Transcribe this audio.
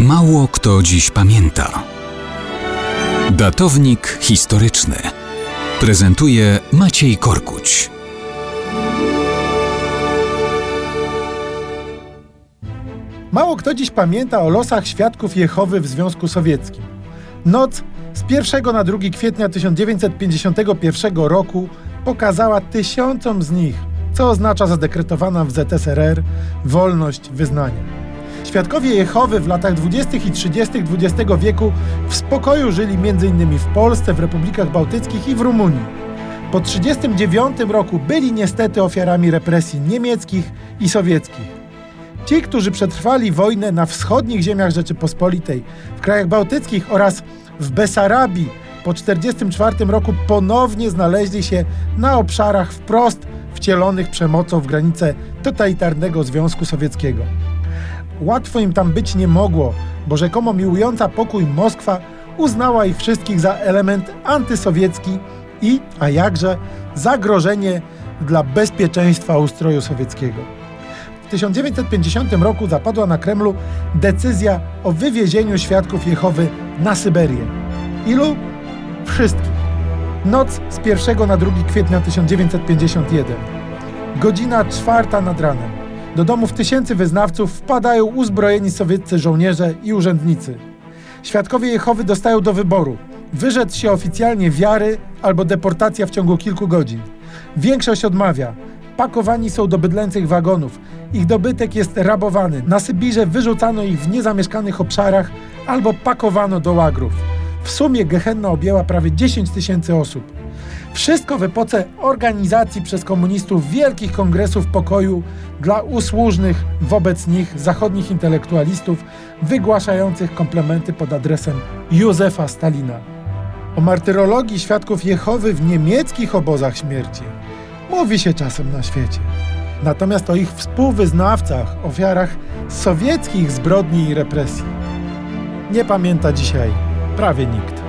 Mało kto dziś pamięta. Datownik historyczny prezentuje Maciej Korkuć. Mało kto dziś pamięta o losach świadków Jehowy w Związku Sowieckim. Noc z 1 na 2 kwietnia 1951 roku pokazała tysiącom z nich, co oznacza zadekretowana w ZSRR wolność wyznania. Świadkowie Jehowy w latach 20. i 30. XX wieku w spokoju żyli m.in. w Polsce, w republikach bałtyckich i w Rumunii. Po 1939 roku byli niestety ofiarami represji niemieckich i sowieckich. Ci, którzy przetrwali wojnę na wschodnich ziemiach Rzeczypospolitej, w krajach bałtyckich oraz w Besarabii po 1944 roku ponownie znaleźli się na obszarach wprost wcielonych przemocą w granice totalitarnego Związku Sowieckiego. Łatwo im tam być nie mogło, bo rzekomo miłująca pokój Moskwa uznała ich wszystkich za element antysowiecki i, a jakże, zagrożenie dla bezpieczeństwa ustroju sowieckiego. W 1950 roku zapadła na Kremlu decyzja o wywiezieniu świadków Jehowy na Syberię. Ilu? Wszystkich. Noc z 1 na 2 kwietnia 1951. Godzina czwarta nad ranem. Do domów tysięcy wyznawców wpadają uzbrojeni sowieccy żołnierze i urzędnicy. Świadkowie Jehowy dostają do wyboru wyrzec się oficjalnie wiary albo deportacja w ciągu kilku godzin. Większość odmawia, pakowani są do bydlęcych wagonów. Ich dobytek jest rabowany. Na Sybirze wyrzucano ich w niezamieszkanych obszarach albo pakowano do łagrów. W sumie Gehenna objęła prawie 10 tysięcy osób. Wszystko w epoce organizacji przez komunistów wielkich kongresów pokoju dla usłużnych wobec nich zachodnich intelektualistów wygłaszających komplementy pod adresem Józefa Stalina. O martyrologii świadków Jehowy w niemieckich obozach śmierci mówi się czasem na świecie. Natomiast o ich współwyznawcach, ofiarach sowieckich zbrodni i represji nie pamięta dzisiaj prawie nikt.